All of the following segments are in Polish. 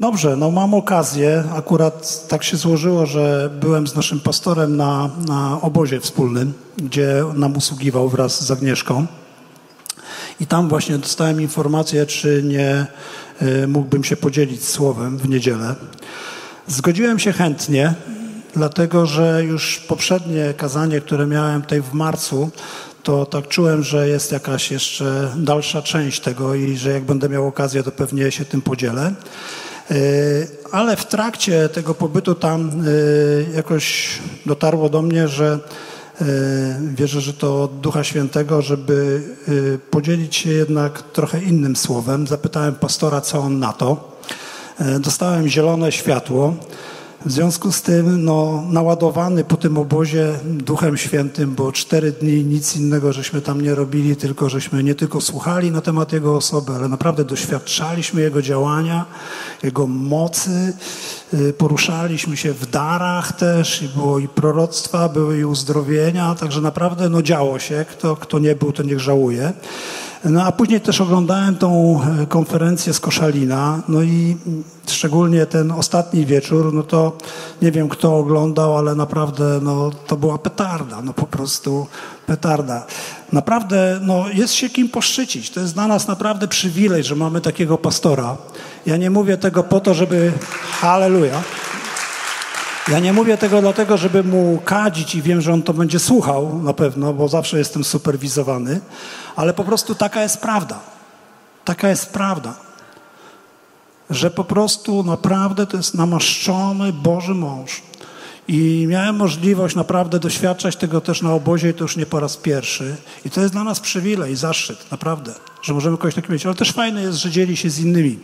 Dobrze, no mam okazję. Akurat tak się złożyło, że byłem z naszym pastorem na, na obozie wspólnym, gdzie nam usługiwał wraz z Agnieszką. I tam właśnie dostałem informację, czy nie y, mógłbym się podzielić słowem w niedzielę. Zgodziłem się chętnie, dlatego że już poprzednie kazanie, które miałem tutaj w marcu, to tak czułem, że jest jakaś jeszcze dalsza część tego i że jak będę miał okazję, to pewnie się tym podzielę. Y, ale w trakcie tego pobytu tam y, jakoś dotarło do mnie, że y, wierzę, że to od Ducha Świętego, żeby podzielić się jednak trochę innym słowem. Zapytałem pastora, co on na to. Dostałem zielone światło. W związku z tym, no, naładowany po tym obozie Duchem Świętym, bo cztery dni nic innego żeśmy tam nie robili, tylko żeśmy nie tylko słuchali na temat Jego osoby, ale naprawdę doświadczaliśmy Jego działania, Jego mocy, y, poruszaliśmy się w darach też, i było i proroctwa, były i uzdrowienia, także naprawdę no, działo się. Kto, kto nie był, to niech żałuje. No a później też oglądałem tą e, konferencję z Koszalina, no i szczególnie ten ostatni wieczór, no to nie wiem kto oglądał, ale naprawdę no, to była petarda, no po prostu petarda. Naprawdę no, jest się kim poszczycić. To jest dla nas naprawdę przywilej, że mamy takiego pastora. Ja nie mówię tego po to, żeby... Halleluja. Ja nie mówię tego dlatego, żeby mu kadzić i wiem, że on to będzie słuchał na pewno, bo zawsze jestem superwizowany, ale po prostu taka jest prawda. Taka jest prawda. Że po prostu naprawdę to jest namaszczony Boży mąż. I miałem możliwość naprawdę doświadczać tego też na obozie i to już nie po raz pierwszy. I to jest dla nas przywilej, zaszczyt, naprawdę, że możemy kogoś takiego mieć. Ale też fajne jest, że dzieli się z innymi,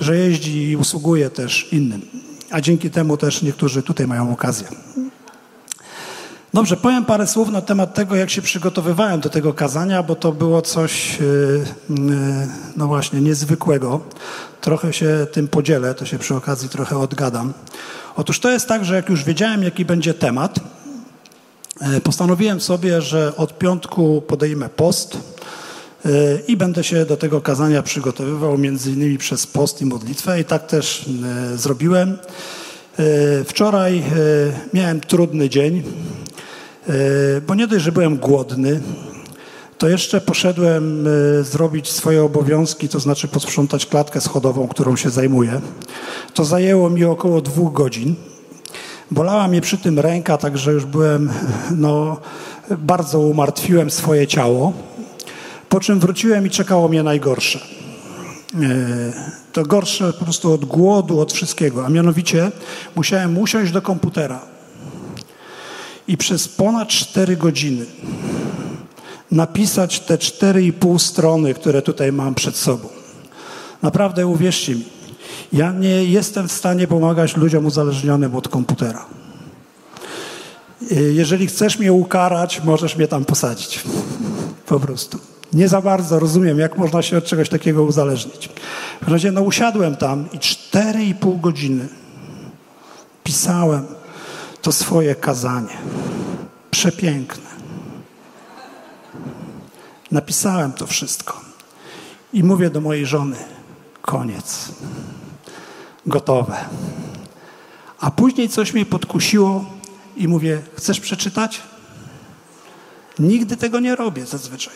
że jeździ i usługuje też innym a dzięki temu też niektórzy tutaj mają okazję. Dobrze, powiem parę słów na temat tego, jak się przygotowywałem do tego kazania, bo to było coś, y, y, no właśnie, niezwykłego. Trochę się tym podzielę, to się przy okazji trochę odgadam. Otóż to jest tak, że jak już wiedziałem, jaki będzie temat, y, postanowiłem sobie, że od piątku podejmę post i będę się do tego kazania przygotowywał między innymi przez post i modlitwę i tak też e, zrobiłem. E, wczoraj e, miałem trudny dzień, bo nie dość, że byłem głodny, to jeszcze poszedłem zrobić swoje obowiązki, to znaczy posprzątać klatkę schodową, którą się zajmuję. To zajęło mi około dwóch godzin. Bolała mnie przy tym ręka, także już byłem, no, bardzo umartwiłem swoje ciało. Po czym wróciłem i czekało mnie najgorsze. E, to gorsze po prostu od głodu, od wszystkiego. A mianowicie musiałem usiąść do komputera i przez ponad 4 godziny napisać te 4,5 strony, które tutaj mam przed sobą. Naprawdę uwierzcie mi, ja nie jestem w stanie pomagać ludziom uzależnionym od komputera. E, jeżeli chcesz mnie ukarać, możesz mnie tam posadzić. Po prostu. Nie za bardzo rozumiem, jak można się od czegoś takiego uzależnić. W razie no usiadłem tam i cztery i pół godziny pisałem to swoje kazanie. Przepiękne. Napisałem to wszystko. I mówię do mojej żony, koniec. Gotowe. A później coś mnie podkusiło i mówię, chcesz przeczytać? Nigdy tego nie robię zazwyczaj.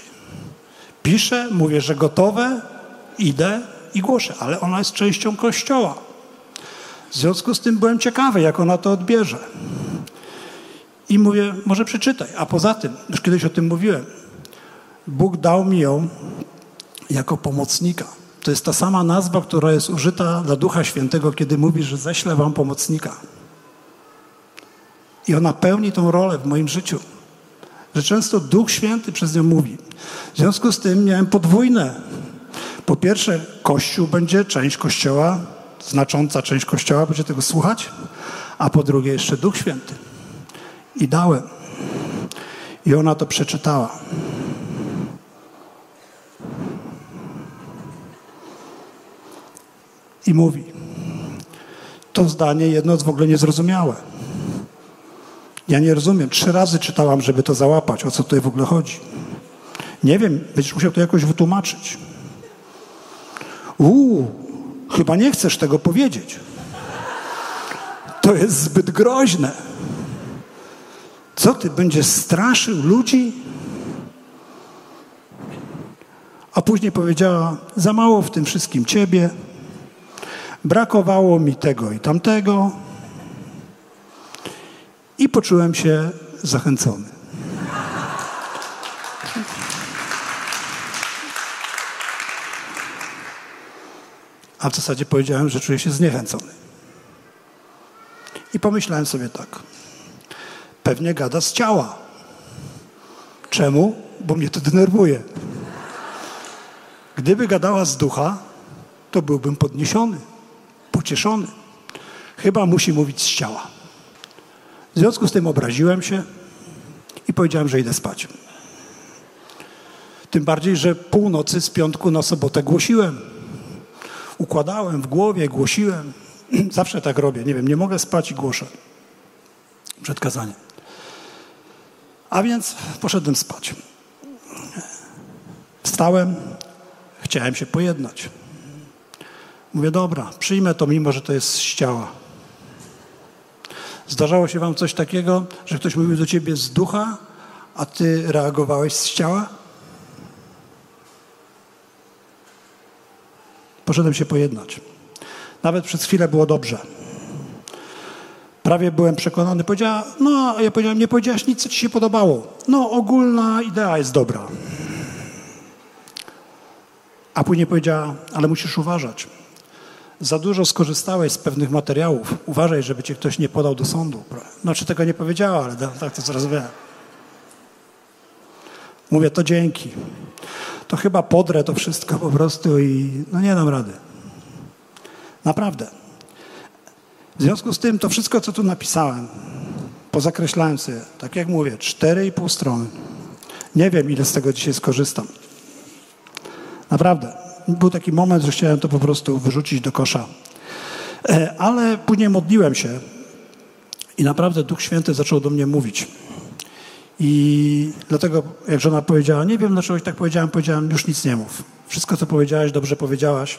Piszę, mówię, że gotowe, idę i głoszę, ale ona jest częścią Kościoła. W związku z tym byłem ciekawy, jak ona to odbierze. I mówię, może przeczytaj. A poza tym, już kiedyś o tym mówiłem, Bóg dał mi ją jako pomocnika. To jest ta sama nazwa, która jest użyta dla Ducha Świętego, kiedy mówi, że ześlę wam pomocnika. I ona pełni tą rolę w moim życiu że często Duch Święty przez nią mówi. W związku z tym miałem podwójne. Po pierwsze, Kościół będzie, część Kościoła, znacząca część Kościoła będzie tego słuchać, a po drugie jeszcze Duch Święty. I dałem. I ona to przeczytała. I mówi, to zdanie jedno jest w ogóle niezrozumiałe. Ja nie rozumiem. Trzy razy czytałam, żeby to załapać. O co tutaj w ogóle chodzi? Nie wiem, będziesz musiał to jakoś wytłumaczyć. Uuu, Chyba nie chcesz tego powiedzieć. To jest zbyt groźne. Co ty będziesz straszył ludzi? A później powiedziała: Za mało w tym wszystkim ciebie, brakowało mi tego i tamtego. I poczułem się zachęcony. A w zasadzie powiedziałem, że czuję się zniechęcony. I pomyślałem sobie tak. Pewnie gada z ciała. Czemu? Bo mnie to denerwuje. Gdyby gadała z ducha, to byłbym podniesiony, pocieszony. Chyba musi mówić z ciała. W związku z tym obraziłem się i powiedziałem, że idę spać. Tym bardziej, że północy z piątku na sobotę głosiłem. Układałem w głowie, głosiłem. Zawsze tak robię. Nie wiem, nie mogę spać i głoszę przed kazaniem. A więc poszedłem spać. Wstałem, chciałem się pojednać. Mówię, dobra, przyjmę to, mimo że to jest z ciała. Zdarzało się wam coś takiego, że ktoś mówił do ciebie z ducha, a ty reagowałeś z ciała? Poszedłem się pojednać. Nawet przez chwilę było dobrze. Prawie byłem przekonany. Powiedziała, no, a ja powiedziałem, nie powiedziałaś nic, co ci się podobało. No, ogólna idea jest dobra. A później powiedziała, ale musisz uważać. Za dużo skorzystałeś z pewnych materiałów. Uważaj, żeby cię ktoś nie podał do sądu. No, czy tego nie powiedziała, ale tak to wiem. Mówię, to dzięki. To chyba podrę to wszystko po prostu i no nie dam rady. Naprawdę. W związku z tym to wszystko, co tu napisałem, pozakreślałem sobie, tak jak mówię, cztery i pół strony. Nie wiem, ile z tego dzisiaj skorzystam. Naprawdę. Był taki moment, że chciałem to po prostu wyrzucić do kosza. E, ale później modliłem się i naprawdę Duch Święty zaczął do mnie mówić. I dlatego, jak żona powiedziała, nie wiem dlaczego tak powiedziałem, powiedziałem, już nic nie mów. Wszystko, co powiedziałaś, dobrze powiedziałaś.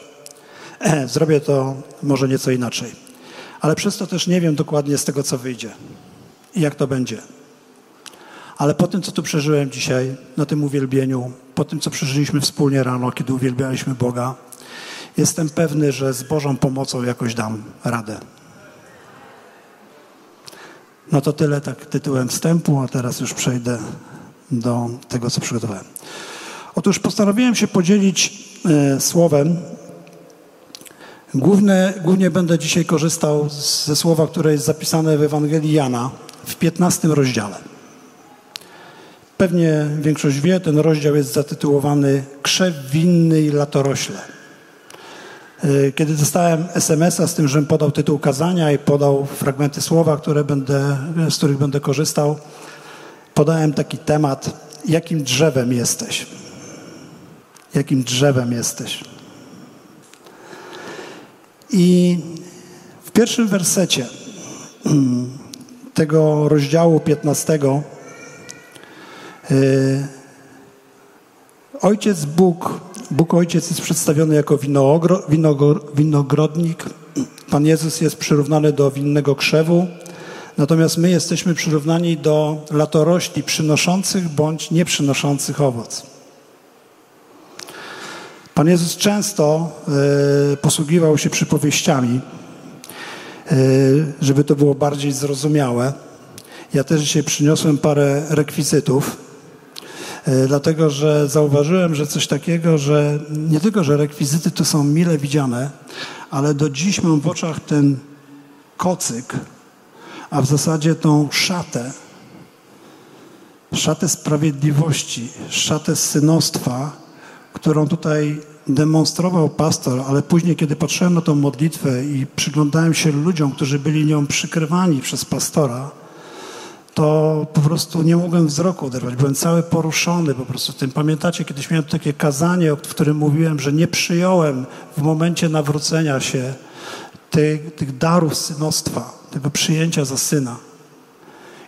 E, zrobię to może nieco inaczej. Ale przez to też nie wiem dokładnie z tego, co wyjdzie i jak to będzie. Ale po tym, co tu przeżyłem dzisiaj, na tym uwielbieniu, po tym, co przeżyliśmy wspólnie rano, kiedy uwielbialiśmy Boga, jestem pewny, że z Bożą pomocą jakoś dam radę. No to tyle tak tytułem wstępu, a teraz już przejdę do tego, co przygotowałem. Otóż postanowiłem się podzielić e, słowem. Główne, głównie będę dzisiaj korzystał ze słowa, które jest zapisane w Ewangelii Jana w 15 rozdziale. Pewnie większość wie, ten rozdział jest zatytułowany Krzew winny i latorośle. E, kiedy dostałem SMS-a z tym, żebym podał tytuł kazania i podał fragmenty słowa, które będę, z których będę korzystał, podałem taki temat, jakim drzewem jesteś? Jakim drzewem jesteś? I w pierwszym wersecie tego rozdziału 15 y, Ojciec Bóg Bóg Ojciec jest przedstawiony jako winogrodnik. Pan Jezus jest przyrównany do winnego krzewu. Natomiast my jesteśmy przyrównani do latorośli przynoszących bądź nieprzynoszących owoc. Pan Jezus często y, posługiwał się przypowieściami, y, żeby to było bardziej zrozumiałe. Ja też dzisiaj przyniosłem parę rekwizytów. E, dlatego że zauważyłem, że coś takiego, że nie tylko, że rekwizyty to są mile widziane, ale do dziś mam w oczach ten kocyk, a w zasadzie tą szatę, szatę sprawiedliwości, szatę synostwa, którą tutaj demonstrował pastor, ale później, kiedy patrzyłem na tą modlitwę i przyglądałem się ludziom, którzy byli nią przykrywani przez pastora, to po prostu nie mogłem wzroku oderwać. Byłem cały poruszony po prostu tym. Pamiętacie, kiedyś miałem takie kazanie, w którym mówiłem, że nie przyjąłem w momencie nawrócenia się tych, tych darów synostwa, tego przyjęcia za syna.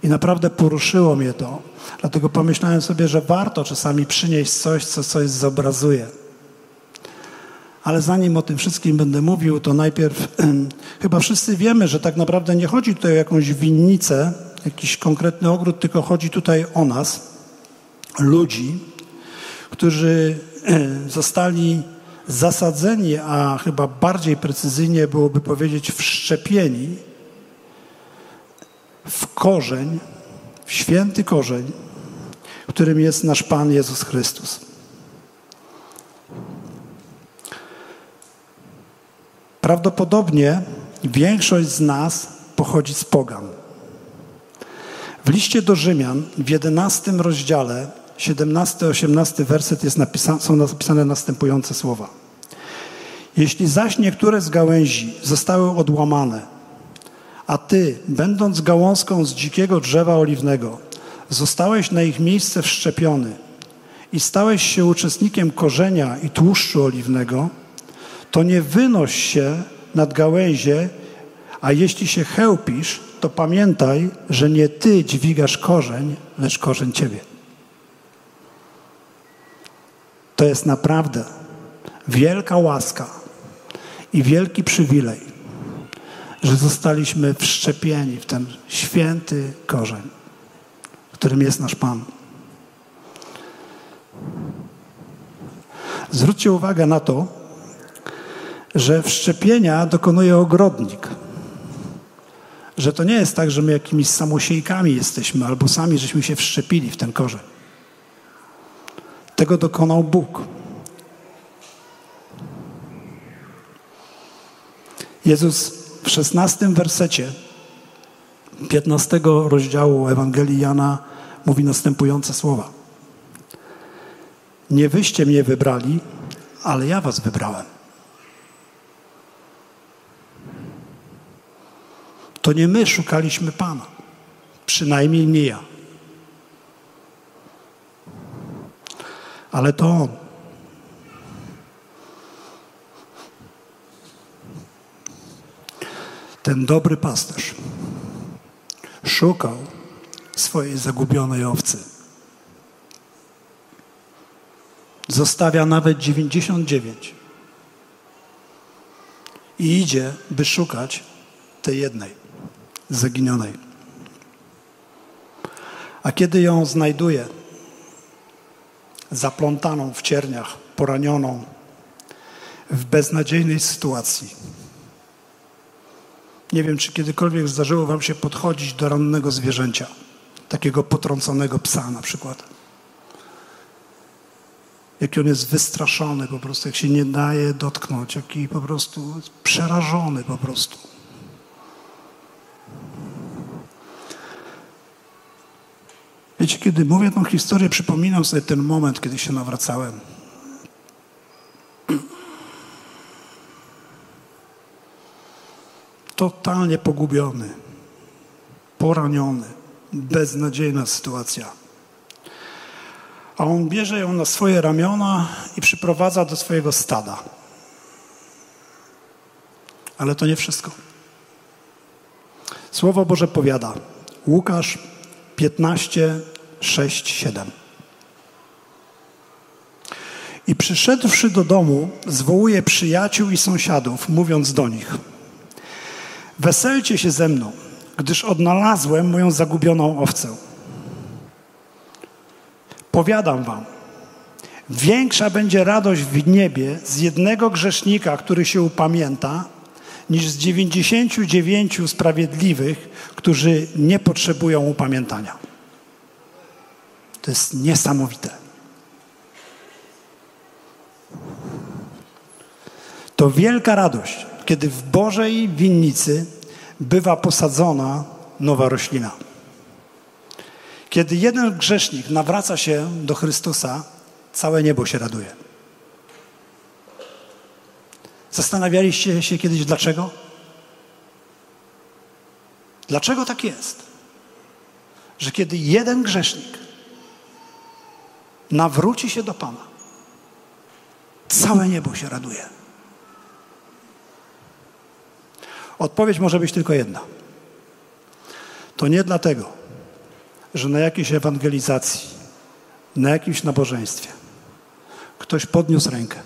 I naprawdę poruszyło mnie to. Dlatego pomyślałem sobie, że warto czasami przynieść coś, co coś zobrazuje. Ale zanim o tym wszystkim będę mówił, to najpierw chyba wszyscy wiemy, że tak naprawdę nie chodzi tutaj o jakąś winnicę, jakiś konkretny ogród, tylko chodzi tutaj o nas, ludzi, którzy zostali zasadzeni, a chyba bardziej precyzyjnie byłoby powiedzieć wszczepieni w korzeń, w święty korzeń, którym jest nasz Pan Jezus Chrystus. Prawdopodobnie większość z nas pochodzi z pogan. W liście do Rzymian w 11 rozdziale 17-18 werset jest są napisane następujące słowa. Jeśli zaś niektóre z gałęzi zostały odłamane, a ty, będąc gałązką z dzikiego drzewa oliwnego, zostałeś na ich miejsce wszczepiony i stałeś się uczestnikiem korzenia i tłuszczu oliwnego, to nie wynoś się nad gałęzie, a jeśli się chełpisz, to pamiętaj, że nie ty dźwigasz korzeń, lecz korzeń ciebie. To jest naprawdę wielka łaska i wielki przywilej, że zostaliśmy wszczepieni w ten święty korzeń, którym jest nasz Pan. Zwróćcie uwagę na to, że wszczepienia dokonuje ogrodnik. Że to nie jest tak, że my jakimiś samosiejkami jesteśmy albo sami żeśmy się wszczepili w ten korzeń. Tego dokonał Bóg. Jezus w szesnastym wersecie 15 rozdziału Ewangelii Jana mówi następujące słowa. Nie wyście mnie wybrali, ale ja was wybrałem. To nie my szukaliśmy Pana, przynajmniej nie ja. ale to On. Ten dobry pasterz szukał swojej zagubionej owcy. Zostawia nawet 99 i idzie, by szukać tej jednej, zaginionej. A kiedy ją znajduje, zaplątaną w cierniach, poranioną, w beznadziejnej sytuacji. Nie wiem, czy kiedykolwiek zdarzyło Wam się podchodzić do rannego zwierzęcia, takiego potrąconego psa na przykład. Jaki on jest wystraszony po prostu, jak się nie daje dotknąć, jaki po prostu przerażony po prostu. Wiecie, kiedy mówię tą historię, przypominam sobie ten moment, kiedy się nawracałem. Totalnie pogubiony, poraniony, beznadziejna sytuacja. A on bierze ją na swoje ramiona i przyprowadza do swojego stada. Ale to nie wszystko. Słowo Boże powiada, Łukasz 15, 6, 7. I przyszedłszy do domu, zwołuje przyjaciół i sąsiadów, mówiąc do nich: Weselcie się ze mną, gdyż odnalazłem moją zagubioną owcę. Powiadam wam, większa będzie radość w niebie z jednego grzesznika, który się upamięta, niż z dziewięćdziesięciu dziewięciu sprawiedliwych, którzy nie potrzebują upamiętania. To jest niesamowite. To wielka radość, kiedy w Bożej winnicy bywa posadzona nowa roślina. Kiedy jeden grzesznik nawraca się do Chrystusa, całe niebo się raduje. Zastanawialiście się kiedyś dlaczego? Dlaczego tak jest? Że kiedy jeden grzesznik nawróci się do Pana, całe niebo się raduje. Odpowiedź może być tylko jedna. To nie dlatego, że na jakiejś ewangelizacji, na jakimś nabożeństwie ktoś podniósł rękę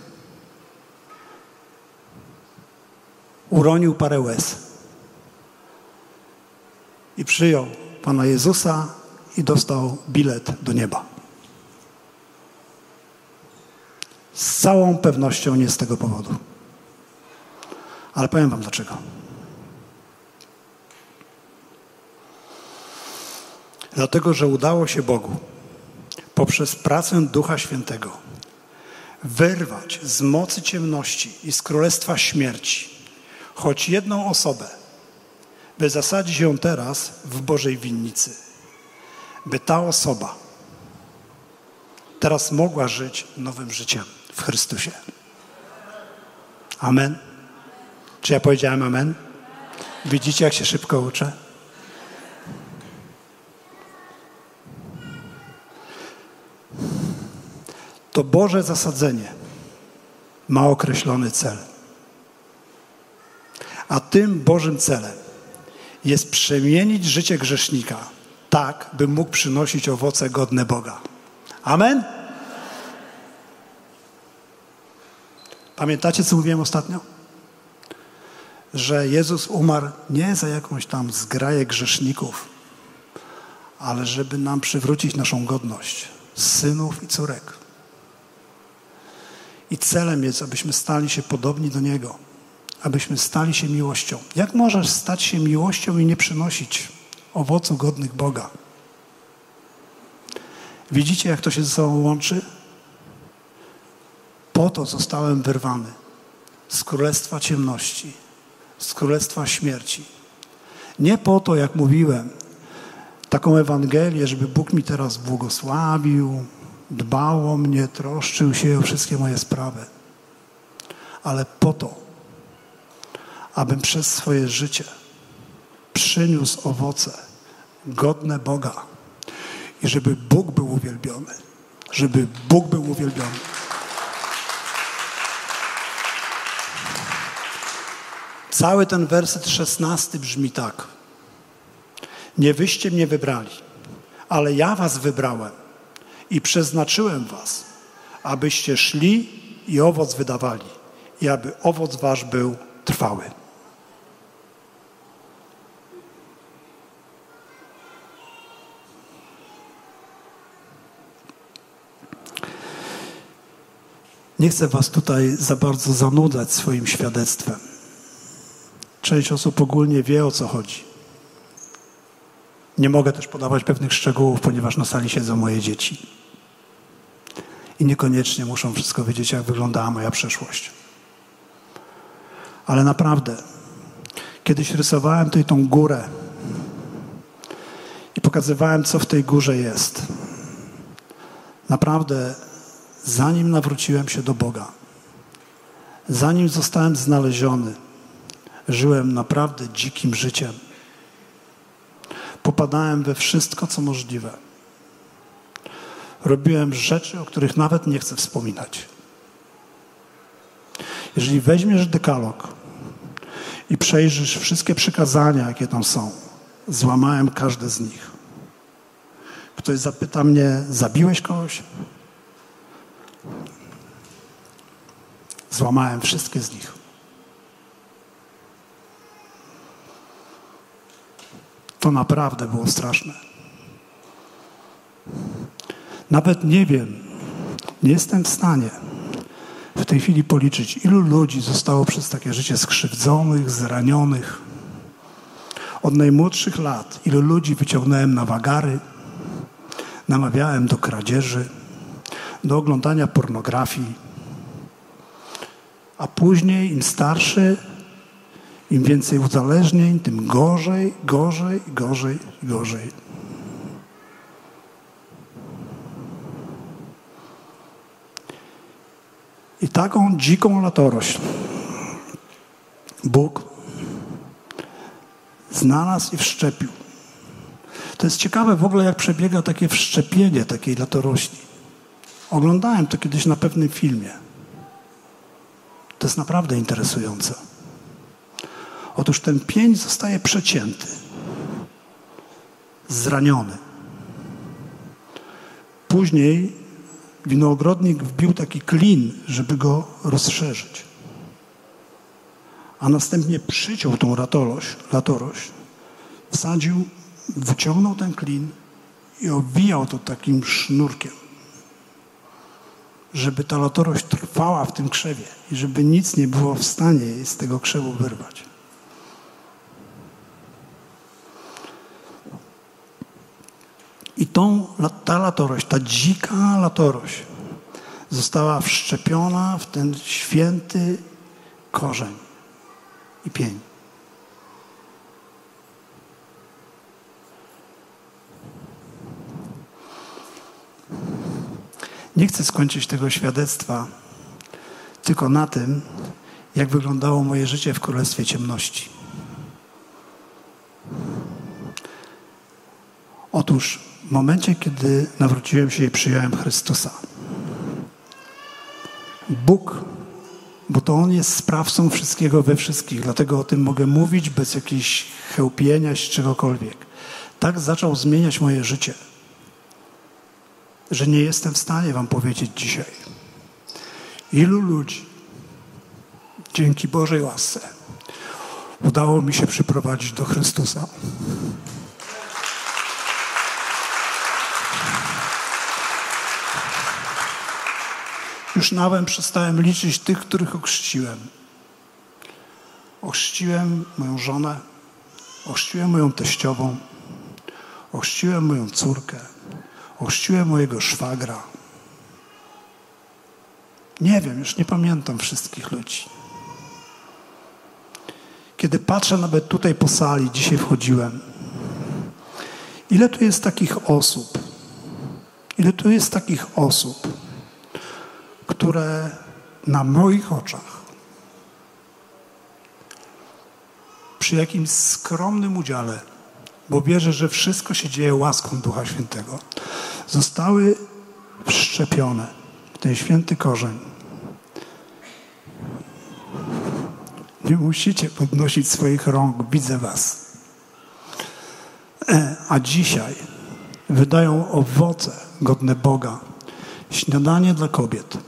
uronił parę łez i przyjął Pana Jezusa i dostał bilet do nieba. Z całą pewnością nie z tego powodu. Ale powiem Wam dlaczego. Dlatego, że udało się Bogu poprzez pracę Ducha Świętego wyrwać z mocy ciemności i z królestwa śmierci choć jedną osobę, by zasadzić ją teraz w Bożej winnicy, by ta osoba teraz mogła żyć nowym życiem w Chrystusie. Amen. Czy ja powiedziałem amen? Widzicie, jak się szybko uczę? To Boże zasadzenie ma określony cel. A tym Bożym celem jest przemienić życie grzesznika tak, by mógł przynosić owoce godne Boga. Amen? Pamiętacie, co mówiłem ostatnio? Że Jezus umarł nie za jakąś tam zgraję grzeszników, ale żeby nam przywrócić naszą godność synów i córek. I celem jest, abyśmy stali się podobni do Niego, abyśmy stali się miłością. Jak możesz stać się miłością i nie przynosić owocu godnych Boga? Widzicie, jak to się ze sobą łączy? Po to zostałem wyrwany z królestwa ciemności, z królestwa śmierci. Nie po to, jak mówiłem, taką Ewangelię, żeby Bóg mi teraz błogosławił, dbał o mnie, troszczył się o wszystkie moje sprawy, ale po to, abym przez swoje życie przyniósł owoce godne Boga i żeby Bóg był uwielbiony. Żeby Bóg był uwielbiony. Cały ten werset szesnasty brzmi tak. Nie wyście mnie wybrali, ale ja was wybrałem i przeznaczyłem was, abyście szli i owoc wydawali i aby owoc wasz był trwały. Nie chcę Was tutaj za bardzo zanudzać swoim świadectwem. Część osób ogólnie wie o co chodzi. Nie mogę też podawać pewnych szczegółów, ponieważ na sali siedzą moje dzieci. I niekoniecznie muszą wszystko wiedzieć, jak wyglądała moja przeszłość. Ale naprawdę, kiedyś rysowałem tutaj tą górę i pokazywałem, co w tej górze jest. Naprawdę zanim nawróciłem się do Boga, zanim zostałem znaleziony, żyłem naprawdę dzikim życiem. Popadałem we wszystko, co możliwe. Robiłem rzeczy, o których nawet nie chcę wspominać. Jeżeli weźmiesz dekalog i przejrzysz wszystkie przykazania, jakie tam są, złamałem każde z nich. Ktoś zapyta mnie, zabiłeś kogoś? Złamałem wszystkie z nich. To naprawdę było straszne. Nawet nie wiem, nie jestem w stanie w tej chwili policzyć, ilu ludzi zostało przez takie życie skrzywdzonych, zranionych. Od najmłodszych lat, ilu ludzi wyciągnąłem na wagary, namawiałem do kradzieży, do oglądania pornografii, a później im starszy, im więcej uzależnień, tym gorzej, gorzej, gorzej, gorzej. I taką dziką latorośl Bóg znalazł i wszczepił. To jest ciekawe w ogóle, jak przebiega takie wszczepienie takiej latorośli. Oglądałem to kiedyś na pewnym filmie. To jest naprawdę interesujące. Otóż ten pień zostaje przecięty, zraniony. Później winogrodnik wbił taki klin, żeby go rozszerzyć. a następnie przyciął tą latorość, latorość, wsadził, wyciągnął ten klin i owijał to takim sznurkiem, żeby ta latorość trwała w tym krzewie i żeby nic nie było w stanie jej z tego krzewu wyrwać. I tą, ta latorość, ta dzika latorość została wszczepiona w ten święty korzeń i pień. Nie chcę skończyć tego świadectwa tylko na tym, jak wyglądało moje życie w Królestwie Ciemności. Otóż w momencie, kiedy nawróciłem się i przyjąłem Chrystusa, Bóg, bo to On jest sprawcą wszystkiego we wszystkich, dlatego o tym mogę mówić bez jakiejś chełpienia czy czegokolwiek. Tak zaczął zmieniać moje życie, że nie jestem w stanie Wam powiedzieć dzisiaj, ilu ludzi dzięki Bożej łasce udało mi się przyprowadzić do Chrystusa. Już nawet przestałem liczyć tych, których ochrzciłem. Ochrzciłem moją żonę, ochrzciłem moją teściową, ochrzciłem moją córkę, ochrzciłem mojego szwagra. Nie wiem, już nie pamiętam wszystkich ludzi. Kiedy patrzę nawet tutaj po sali, dzisiaj wchodziłem, ile tu jest takich osób, ile tu jest takich osób, które na moich oczach przy jakimś skromnym udziale, bo wierzę, że wszystko się dzieje łaską Ducha Świętego, zostały wszczepione w ten święty korzeń. Nie musicie podnosić swoich rąk, widzę Was. E, a dzisiaj wydają owoce godne Boga. Śniadanie dla kobiet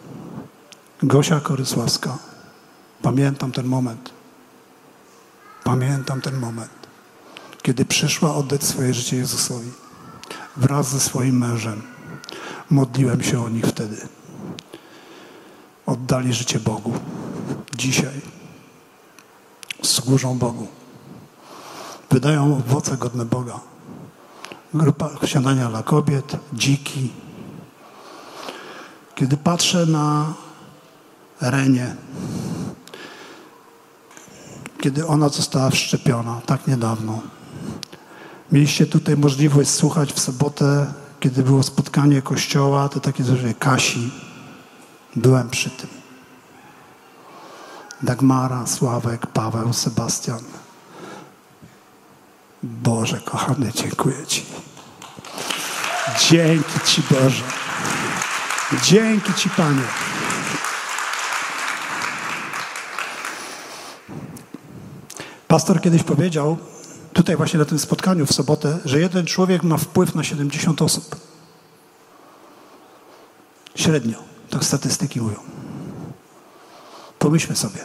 Gosia Korysławska. Pamiętam ten moment. Pamiętam ten moment, kiedy przyszła oddać swoje życie Jezusowi wraz ze swoim mężem. Modliłem się o nich wtedy. Oddali życie Bogu. Dzisiaj służą Bogu. Wydają owoce godne Boga. Grupa śniadania dla kobiet, dziki. Kiedy patrzę na Renie, kiedy ona została wszczepiona, tak niedawno. Mieliście tutaj możliwość słuchać w sobotę, kiedy było spotkanie kościoła, to takie coś Kasi. Byłem przy tym. Dagmara, Sławek, Paweł, Sebastian. Boże, kochany, dziękuję Ci. Dzięki Ci, Boże. Dzięki Ci, Panie. Pastor kiedyś powiedział, tutaj właśnie na tym spotkaniu w sobotę, że jeden człowiek ma wpływ na 70 osób. Średnio, tak statystyki mówią. Pomyślmy sobie.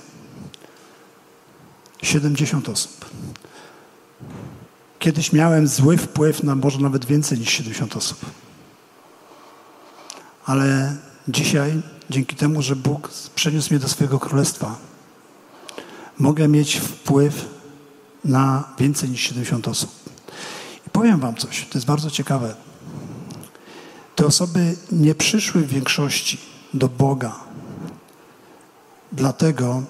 70 osób. Kiedyś miałem zły wpływ na może nawet więcej niż 70 osób. Ale dzisiaj, dzięki temu, że Bóg przeniósł mnie do swojego królestwa, mogę mieć wpływ na więcej niż 70 osób. I powiem Wam coś, to jest bardzo ciekawe. Te osoby nie przyszły w większości do Boga, dlatego,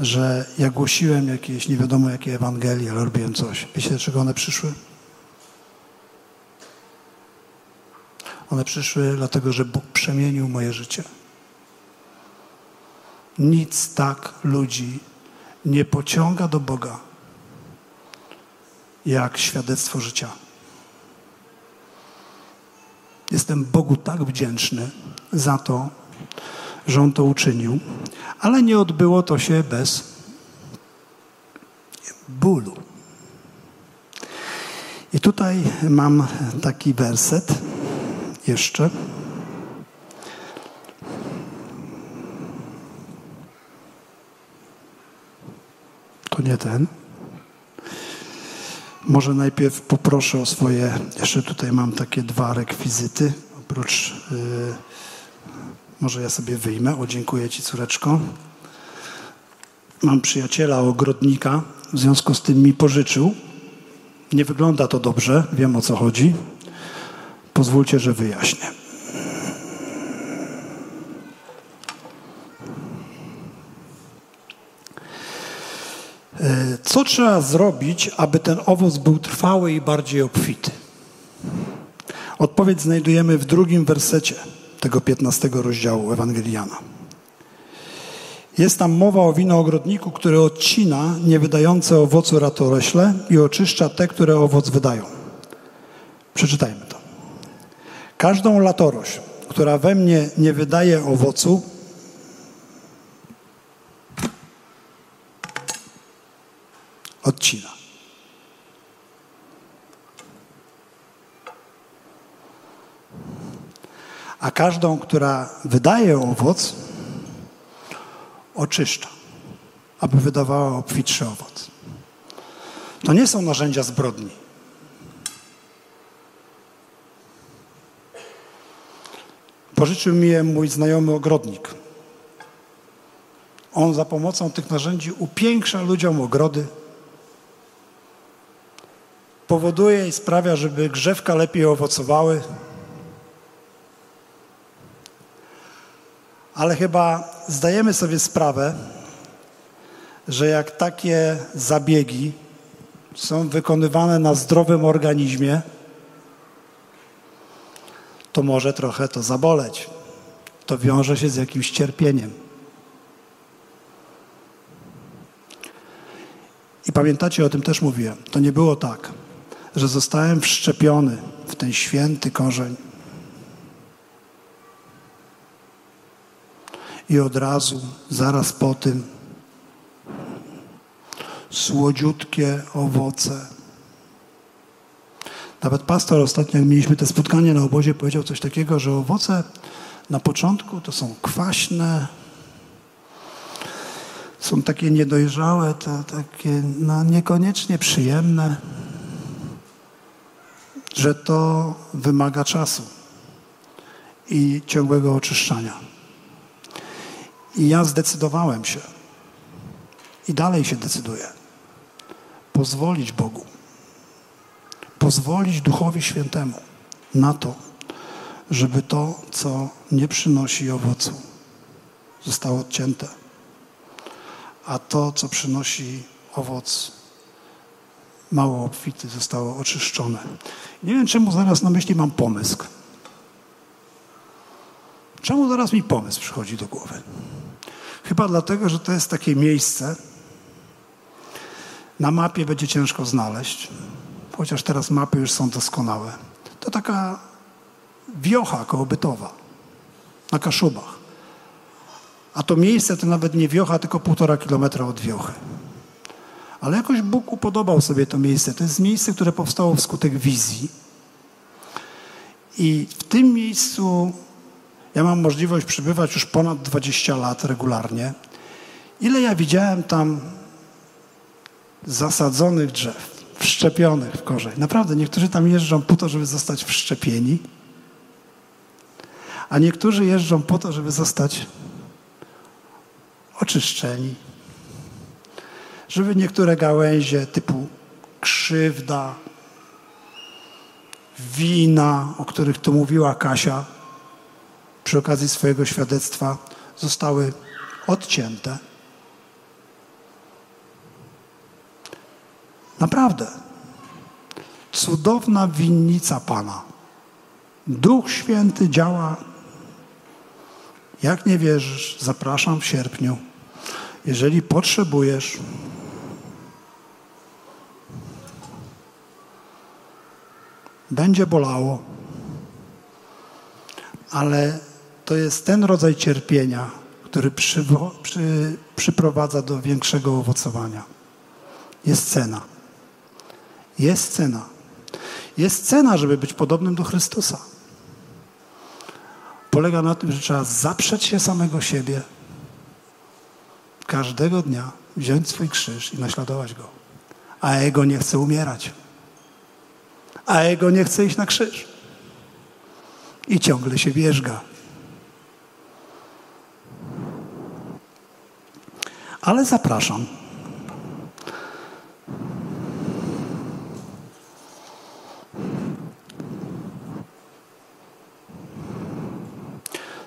że ja głosiłem jakieś nie wiadomo jakie Ewangelie, ale robiłem coś. Wiecie, dlaczego one przyszły? One przyszły dlatego, że Bóg przemienił moje życie. Nic tak ludzi nie pociąga do Boga, jak świadectwo życia. Jestem Bogu tak wdzięczny za to, że On to uczynił, ale nie odbyło to się bez bólu. I tutaj mam taki werset jeszcze. nie ten. Może najpierw poproszę o swoje, jeszcze tutaj mam takie dwa rekwizyty, oprócz, yy, może ja sobie wyjmę, o dziękuję Ci córeczko. Mam przyjaciela ogrodnika, w związku z tym mi pożyczył. Nie wygląda to dobrze, wiem o co chodzi. Pozwólcie, że wyjaśnię. Co trzeba zrobić, aby ten owoc był trwały i bardziej obfity? Odpowiedź znajdujemy w drugim wersecie tego 15 rozdziału Ewangeliana. Jest tam mowa o winogrodniku, który odcina niewydające owocu ratorośle i oczyszcza te, które owoc wydają. Przeczytajmy to. Każdą latorośl, która we mnie nie wydaje owocu, odcina. A każdą, która wydaje owoc, oczyszcza, aby wydawała obfitszy owoc. To nie są narzędzia zbrodni. Pożyczył mi je mój znajomy ogrodnik. On za pomocą tych narzędzi upiększa ludziom ogrody, powoduje i sprawia, żeby grzewka lepiej owocowały. Ale chyba zdajemy sobie sprawę, że jak takie zabiegi są wykonywane na zdrowym organizmie, to może trochę to zaboleć. To wiąże się z jakimś cierpieniem. I pamiętacie, o tym też mówiłem. To nie było tak, że zostałem wszczepiony w ten święty korzeń. I od razu, zaraz po tym, słodziutkie owoce. Nawet pastor ostatnio, jak mieliśmy te spotkanie na obozie, powiedział coś takiego, że owoce na początku to są kwaśne, są takie niedojrzałe, to takie no, niekoniecznie przyjemne że to wymaga czasu i ciągłego oczyszczania. I ja zdecydowałem się i dalej się decyduję pozwolić Bogu, pozwolić Duchowi Świętemu na to, żeby to, co nie przynosi owocu, zostało odcięte, a to, co przynosi owoc, mało obfity, zostało oczyszczone. Nie wiem, czemu zaraz na myśli mam pomysł. Czemu zaraz mi pomysł przychodzi do głowy? Chyba dlatego, że to jest takie miejsce, na mapie będzie ciężko znaleźć, chociaż teraz mapy już są doskonałe. To taka wiocha kołobytowa na Kaszubach. A to miejsce to nawet nie wiocha, tylko półtora kilometra od wiochy. Ale jakoś Bóg upodobał sobie to miejsce. To jest miejsce, które powstało wskutek wizji. I w tym miejscu ja mam możliwość przybywać już ponad 20 lat regularnie. Ile ja widziałem tam zasadzonych drzew, wszczepionych w korzeń. Naprawdę, niektórzy tam jeżdżą po to, żeby zostać wszczepieni, a niektórzy jeżdżą po to, żeby zostać oczyszczeni, żeby niektóre gałęzie typu krzywda, wina, o których tu mówiła Kasia przy okazji swojego świadectwa, zostały odcięte. Naprawdę. Cudowna winnica Pana. Duch Święty działa. Jak nie wierzysz, zapraszam w sierpniu. Jeżeli potrzebujesz, będzie bolało, ale to jest ten rodzaj cierpienia, który przy, przy, przyprowadza do większego owocowania. Jest cena. Jest cena. Jest cena, żeby być podobnym do Chrystusa. Polega na tym, że trzeba zaprzeć się samego siebie każdego dnia wziąć swój krzyż i naśladować go. A ego nie chce umierać. A ego nie chce iść na krzyż. I ciągle się wierzga. Ale zapraszam.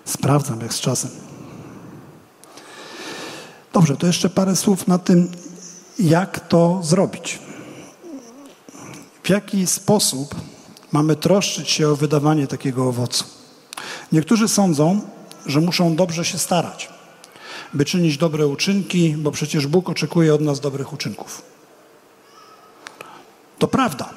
Sprawdzam jak z czasem. Dobrze, to jeszcze parę słów na tym, jak to zrobić. W jaki sposób mamy troszczyć się o wydawanie takiego owocu. Niektórzy sądzą, że muszą dobrze się starać, by czynić dobre uczynki, bo przecież Bóg oczekuje od nas dobrych uczynków. To prawda.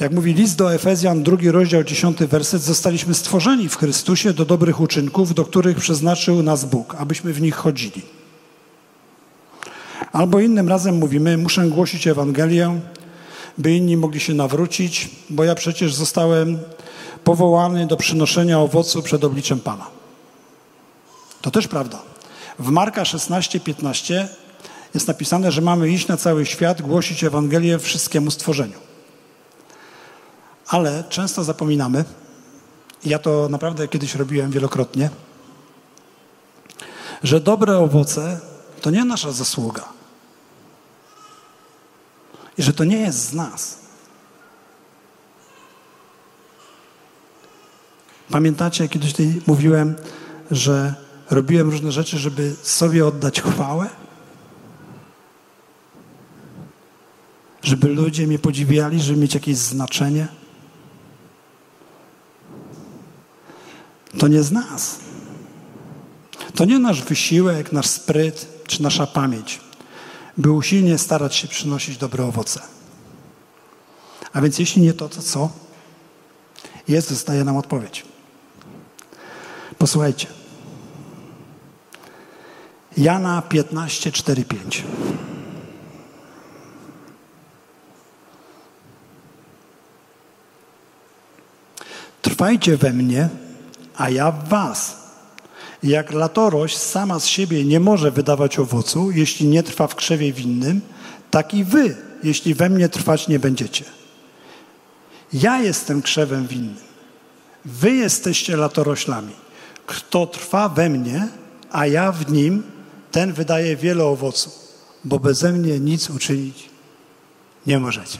Jak mówi list do Efezjan, drugi rozdział, dziesiąty werset, zostaliśmy stworzeni w Chrystusie do dobrych uczynków, do których przeznaczył nas Bóg, abyśmy w nich chodzili. Albo innym razem mówimy, muszę głosić Ewangelię, by inni mogli się nawrócić, bo ja przecież zostałem powołany do przynoszenia owocu przed obliczem Pana. To też prawda. W Marka 16, 15 jest napisane, że mamy iść na cały świat, głosić Ewangelię wszystkiemu stworzeniu. Ale często zapominamy, ja to naprawdę kiedyś robiłem wielokrotnie, że dobre owoce to nie nasza zasługa i że to nie jest z nas. Pamiętacie, kiedyś mówiłem, że robiłem różne rzeczy, żeby sobie oddać chwałę? Żeby ludzie mnie podziwiali, żeby mieć jakieś znaczenie? To nie z nas. To nie nasz wysiłek, nasz spryt czy nasza pamięć by usilnie starać się przynosić dobre owoce. A więc jeśli nie to, to co? Jezus daje nam odpowiedź. Posłuchajcie. Jana 15, 4, 5. Trwajcie we mnie, a ja w was. Jak latorość sama z siebie nie może wydawać owocu, jeśli nie trwa w krzewie winnym, tak i wy, jeśli we mnie trwać nie będziecie. Ja jestem krzewem winnym. Wy jesteście latoroślami. Kto trwa we mnie, a ja w nim, ten wydaje wiele owocu, bo beze mnie nic uczynić nie możecie.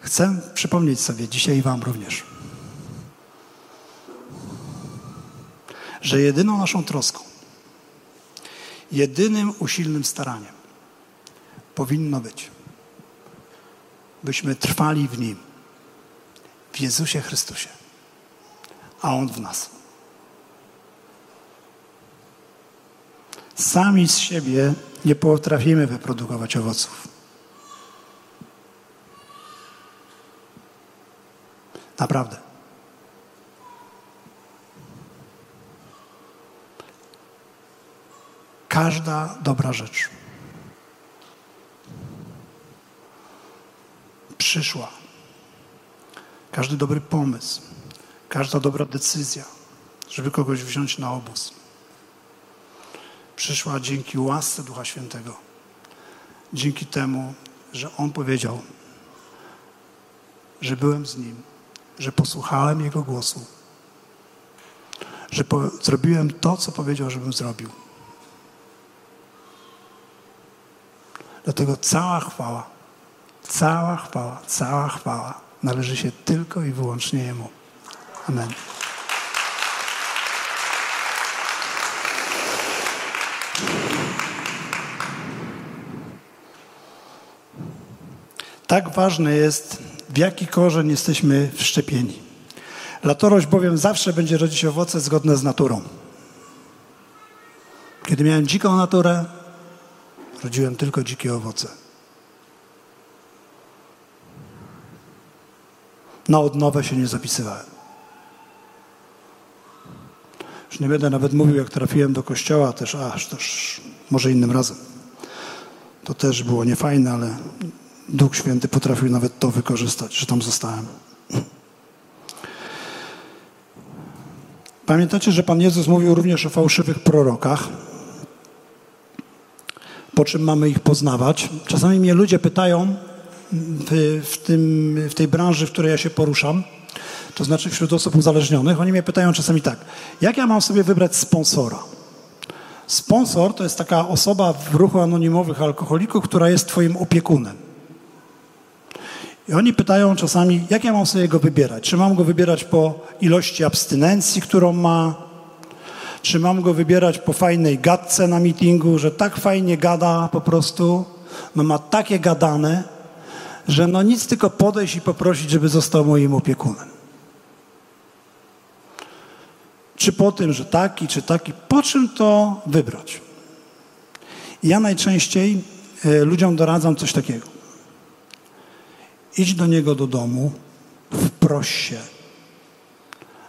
Chcę przypomnieć sobie dzisiaj Wam również, że jedyną naszą troską, jedynym usilnym staraniem powinno być, byśmy trwali w Nim, w Jezusie Chrystusie, a On w nas. Sami z siebie nie potrafimy wyprodukować owoców. Naprawdę. Każda dobra rzecz przyszła. Każdy dobry pomysł, każda dobra decyzja, żeby kogoś wziąć na obóz, przyszła dzięki łasce Ducha Świętego. Dzięki temu, że On powiedział, że byłem z Nim że posłuchałem Jego głosu, że zrobiłem to, co powiedział, żebym zrobił. Dlatego cała chwała, cała chwała, cała chwała należy się tylko i wyłącznie Jemu. Amen. Tak ważne jest w jaki korzeń jesteśmy wszczepieni. Latorość bowiem zawsze będzie rodzić owoce zgodne z naturą. Kiedy miałem dziką naturę, rodziłem tylko dzikie owoce. Na odnowę się nie zapisywałem. Już nie będę nawet mówił, jak trafiłem do kościoła, też, aż też może innym razem. To też było niefajne, ale Duch Święty potrafił nawet to wykorzystać, że tam zostałem. Pamiętacie, że Pan Jezus mówił również o fałszywych prorokach? Po czym mamy ich poznawać? Czasami mnie ludzie pytają w, w, tym, w tej branży, w której ja się poruszam, to znaczy wśród osób uzależnionych, oni mnie pytają czasami tak, jak ja mam sobie wybrać sponsora? Sponsor to jest taka osoba w ruchu anonimowych alkoholików, która jest twoim opiekunem. I oni pytają czasami, jak ja mam sobie go wybierać? Czy mam go wybierać po ilości abstynencji, którą ma? Czy mam go wybierać po fajnej gadce na meetingu, że tak fajnie gada po prostu, no ma takie gadane, że no nic tylko podejść i poprosić, żeby został moim opiekunem. Czy po tym, że taki, czy taki, po czym to wybrać? Ja najczęściej y, ludziom doradzam coś takiego. Idź do niego do domu, wproś się.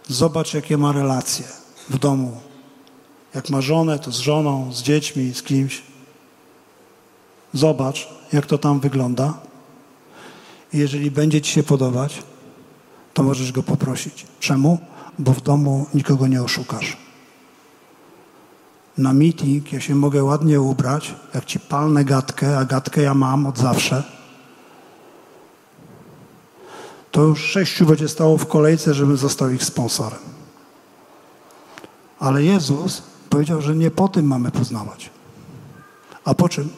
Zobacz, jakie ma relacje w domu. Jak ma żonę, to z żoną, z dziećmi, z kimś. Zobacz, jak to tam wygląda. Jeżeli będzie ci się podobać, to możesz go poprosić. Czemu? Bo w domu nikogo nie oszukasz. Na meeting ja się mogę ładnie ubrać, jak ci palnę gadkę, a gadkę ja mam od zawsze to już sześciu będzie stało w kolejce, żebym został ich sponsorem. Ale Jezus powiedział, że nie po tym mamy poznawać. A po czym?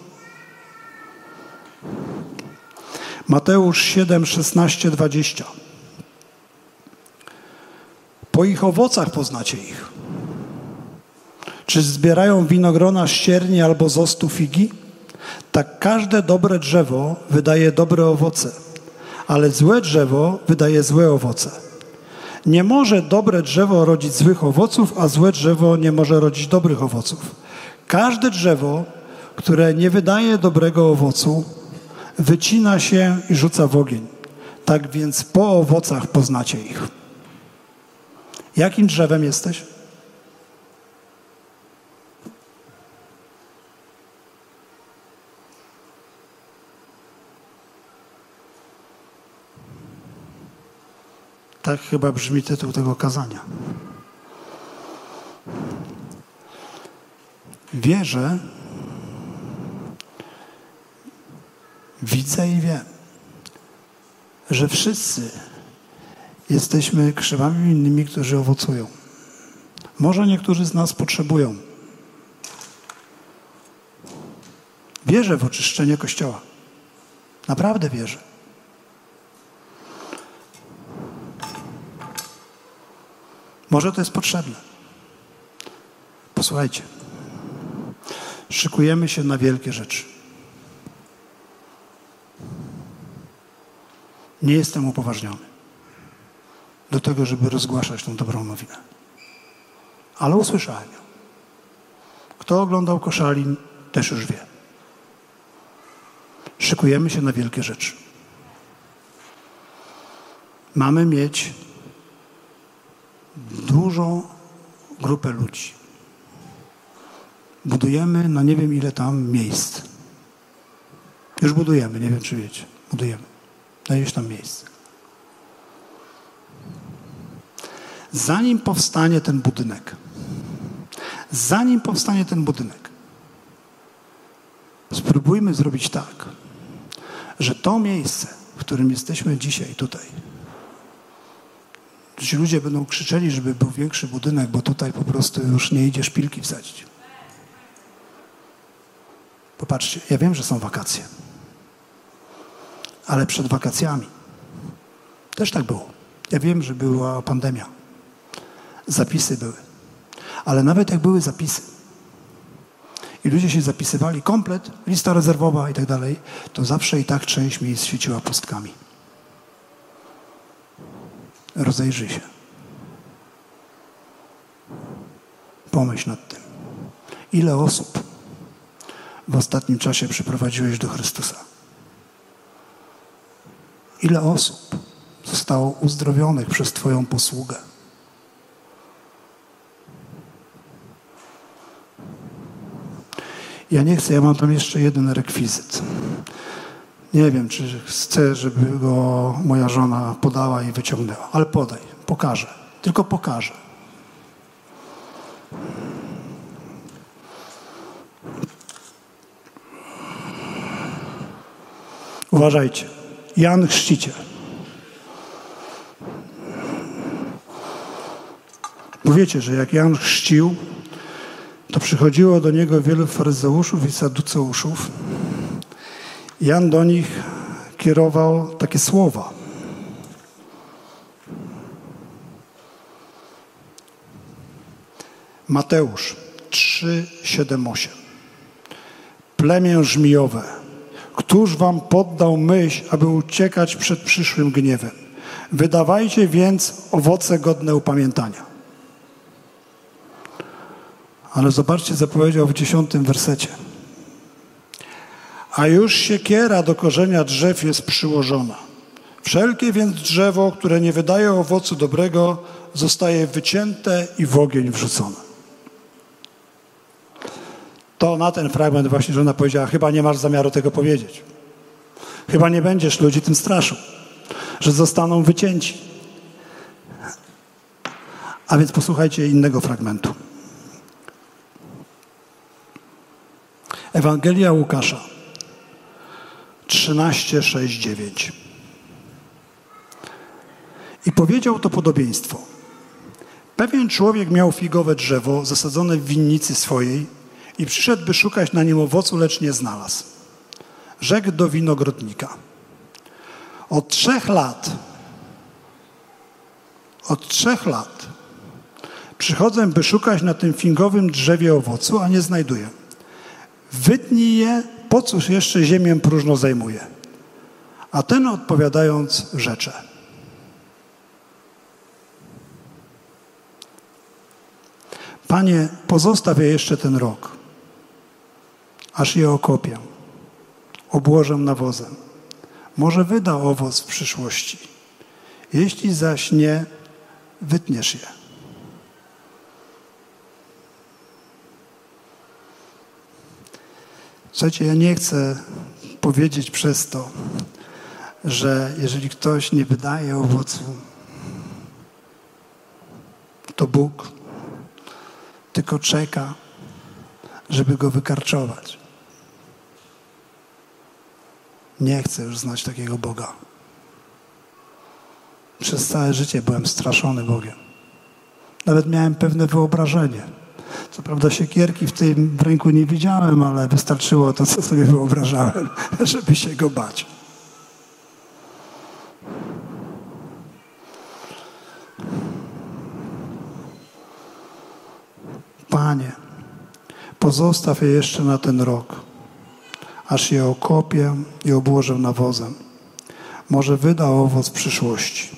Mateusz 7, 16, 20. Po ich owocach poznacie ich. Czy zbierają winogrona z ścierni albo z ostu figi? Tak każde dobre drzewo wydaje dobre owoce ale złe drzewo wydaje złe owoce. Nie może dobre drzewo rodzić złych owoców, a złe drzewo nie może rodzić dobrych owoców. Każde drzewo, które nie wydaje dobrego owocu, wycina się i rzuca w ogień. Tak więc po owocach poznacie ich. Jakim drzewem jesteś? Tak chyba brzmi tytuł tego kazania. Wierzę, widzę i wiem, że wszyscy jesteśmy krzewami innymi, którzy owocują. Może niektórzy z nas potrzebują. Wierzę w oczyszczenie Kościoła. Naprawdę wierzę. Może to jest potrzebne. Posłuchajcie. Szykujemy się na wielkie rzeczy. Nie jestem upoważniony do tego, żeby rozgłaszać tą dobrą nowinę. Ale usłyszałem ją. Kto oglądał koszalin, też już wie. Szykujemy się na wielkie rzeczy. Mamy mieć dużą grupę ludzi. Budujemy na nie wiem ile tam miejsc. Już budujemy, nie wiem czy wiecie. Budujemy. Na tam miejsc. Zanim powstanie ten budynek, zanim powstanie ten budynek, spróbujmy zrobić tak, że to miejsce, w którym jesteśmy dzisiaj tutaj, Ci ludzie będą krzyczeli, żeby był większy budynek, bo tutaj po prostu już nie idzie szpilki wsadzić. Popatrzcie, ja wiem, że są wakacje. Ale przed wakacjami też tak było. Ja wiem, że była pandemia. Zapisy były. Ale nawet jak były zapisy i ludzie się zapisywali komplet, lista rezerwowa i tak dalej, to zawsze i tak część miejsc świeciła pustkami. Rozejrzyj się. Pomyśl nad tym. Ile osób w ostatnim czasie przyprowadziłeś do Chrystusa? Ile osób zostało uzdrowionych przez Twoją posługę? Ja nie chcę, ja mam tam jeszcze jeden rekwizyt. Nie wiem, czy chcę, żeby go moja żona podała i wyciągnęła, ale podaj, pokażę. Tylko pokażę. Uważajcie. Jan Chrzciciel. Bo wiecie, że jak Jan chrzcił, to przychodziło do niego wielu faryzeuszów i saduceuszów. Jan do nich kierował takie słowa. Mateusz 3, 7, 8. Plemię żmijowe, któż wam poddał myśl, aby uciekać przed przyszłym gniewem? Wydawajcie więc owoce godne upamiętania. Ale zobaczcie, co powiedział w dziesiątym wersecie. A już siekiera do korzenia drzew jest przyłożona. Wszelkie więc drzewo, które nie wydaje owocu dobrego, zostaje wycięte i w ogień wrzucone. To na ten fragment właśnie żona powiedziała, chyba nie masz zamiaru tego powiedzieć. Chyba nie będziesz ludzi tym straszył, że zostaną wycięci. A więc posłuchajcie innego fragmentu. Ewangelia Łukasza 13, 6, 9. I powiedział to podobieństwo. Pewien człowiek miał figowe drzewo zasadzone w winnicy swojej i przyszedł, by szukać na nim owocu, lecz nie znalazł. Rzekł do winogrodnika. Od trzech lat, od trzech lat przychodzę, by szukać na tym figowym drzewie owocu, a nie znajduję. Wytnij je, po cóż jeszcze ziemię próżno zajmuje? A ten odpowiadając rzecze. Panie, pozostaw je jeszcze ten rok, aż je okopię, obłożę nawozem. Może wyda owoc w przyszłości. Jeśli zaś nie, wytniesz je. Słuchajcie, ja nie chcę powiedzieć przez to, że jeżeli ktoś nie wydaje owocu, to Bóg tylko czeka, żeby go wykarczować. Nie chcę już znać takiego Boga. Przez całe życie byłem straszony Bogiem. Nawet miałem pewne wyobrażenie co prawda siekierki w tym ręku nie widziałem, ale wystarczyło to, co sobie wyobrażałem, żeby się go bać. Panie, pozostaw je jeszcze na ten rok, aż je okopię i obłożę nawozem. Może wyda owoc przyszłości.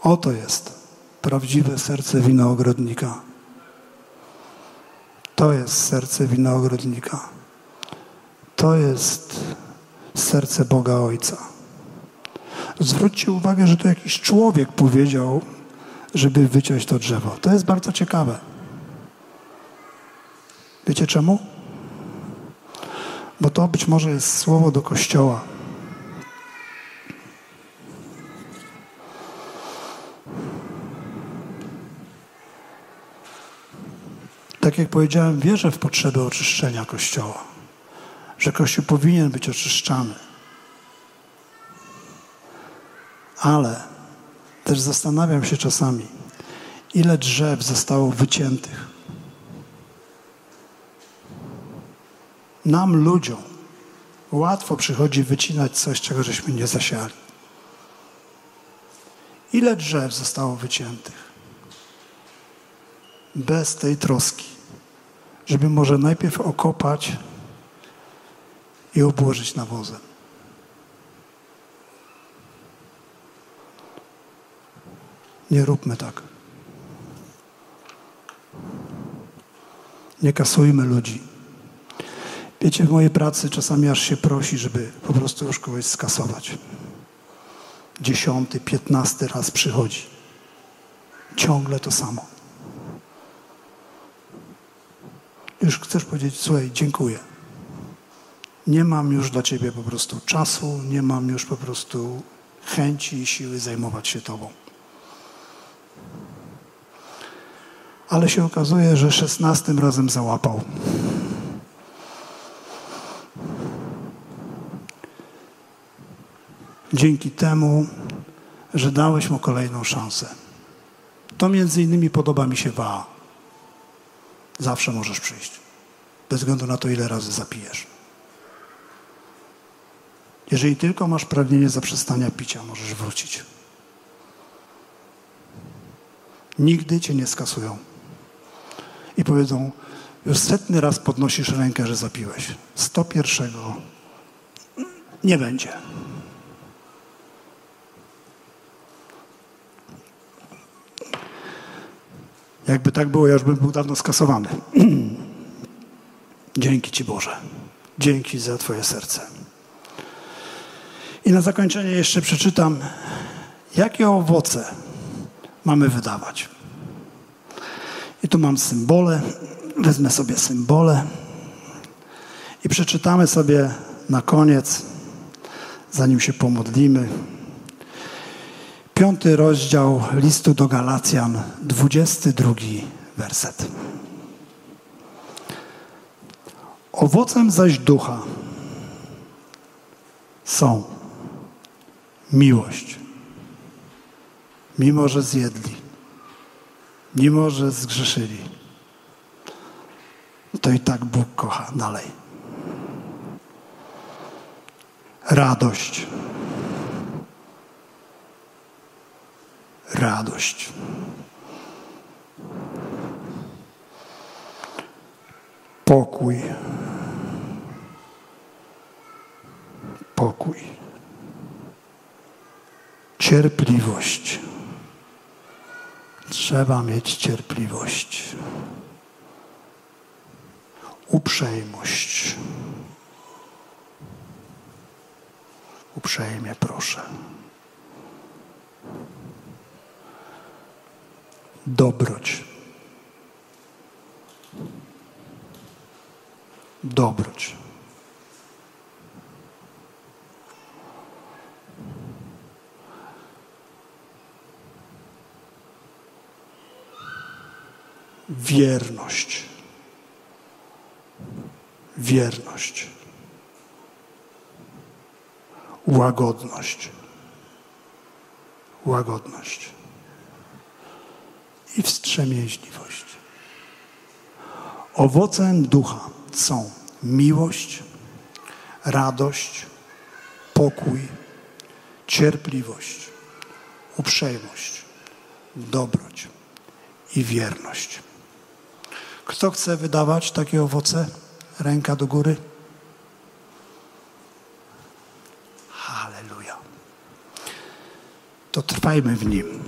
Oto jest prawdziwe serce winogrodnika. To jest serce winogrodnika. To jest serce Boga Ojca. Zwróćcie uwagę, że to jakiś człowiek powiedział, żeby wyciąć to drzewo. To jest bardzo ciekawe. Wiecie czemu? Bo to być może jest słowo do Kościoła. tak jak powiedziałem, wierzę w potrzebę oczyszczenia Kościoła, że Kościół powinien być oczyszczany. Ale też zastanawiam się czasami, ile drzew zostało wyciętych. Nam, ludziom, łatwo przychodzi wycinać coś, czego żeśmy nie zasiali. Ile drzew zostało wyciętych? Bez tej troski żeby może najpierw okopać i obłożyć nawozem. Nie róbmy tak. Nie kasujmy ludzi. Wiecie, w mojej pracy czasami aż się prosi, żeby po prostu już kogoś skasować. Dziesiąty, piętnasty raz przychodzi. Ciągle to samo. już chcesz powiedzieć, słuchaj, dziękuję. Nie mam już dla Ciebie po prostu czasu, nie mam już po prostu chęci i siły zajmować się Tobą. Ale się okazuje, że szesnastym razem załapał. Dzięki temu, że dałeś mu kolejną szansę. To między innymi podoba mi się Wa. Zawsze możesz przyjść. Bez względu na to, ile razy zapijesz. Jeżeli tylko masz pragnienie zaprzestania picia, możesz wrócić. Nigdy cię nie skasują. I powiedzą, już setny raz podnosisz rękę, że zapiłeś. Sto pierwszego nie będzie. Jakby tak było, ja już bym był dawno skasowany. Dzięki Ci Boże. Dzięki za Twoje serce. I na zakończenie jeszcze przeczytam, jakie owoce mamy wydawać. I tu mam symbole. Wezmę sobie symbole i przeczytamy sobie na koniec, zanim się pomodlimy. Piąty rozdział listu do Galacjan, dwudziesty drugi werset. Owocem zaś ducha są miłość. Mimo, że zjedli, mimo, że zgrzeszyli, to i tak Bóg kocha dalej. Radość. Radość. Pokój. Pokój Cierpliwość. Trzeba mieć cierpliwość. Uprzejmość. Uprzejmie proszę. Dobroć. Dobroć. wierność. Wierność. Łagodność. Łagodność. I wstrzemięźliwość. Owocem ducha są miłość, radość, pokój, cierpliwość, uprzejmość, dobroć i wierność. Kto chce wydawać takie owoce? Ręka do góry. Halleluja. To trwajmy w Nim,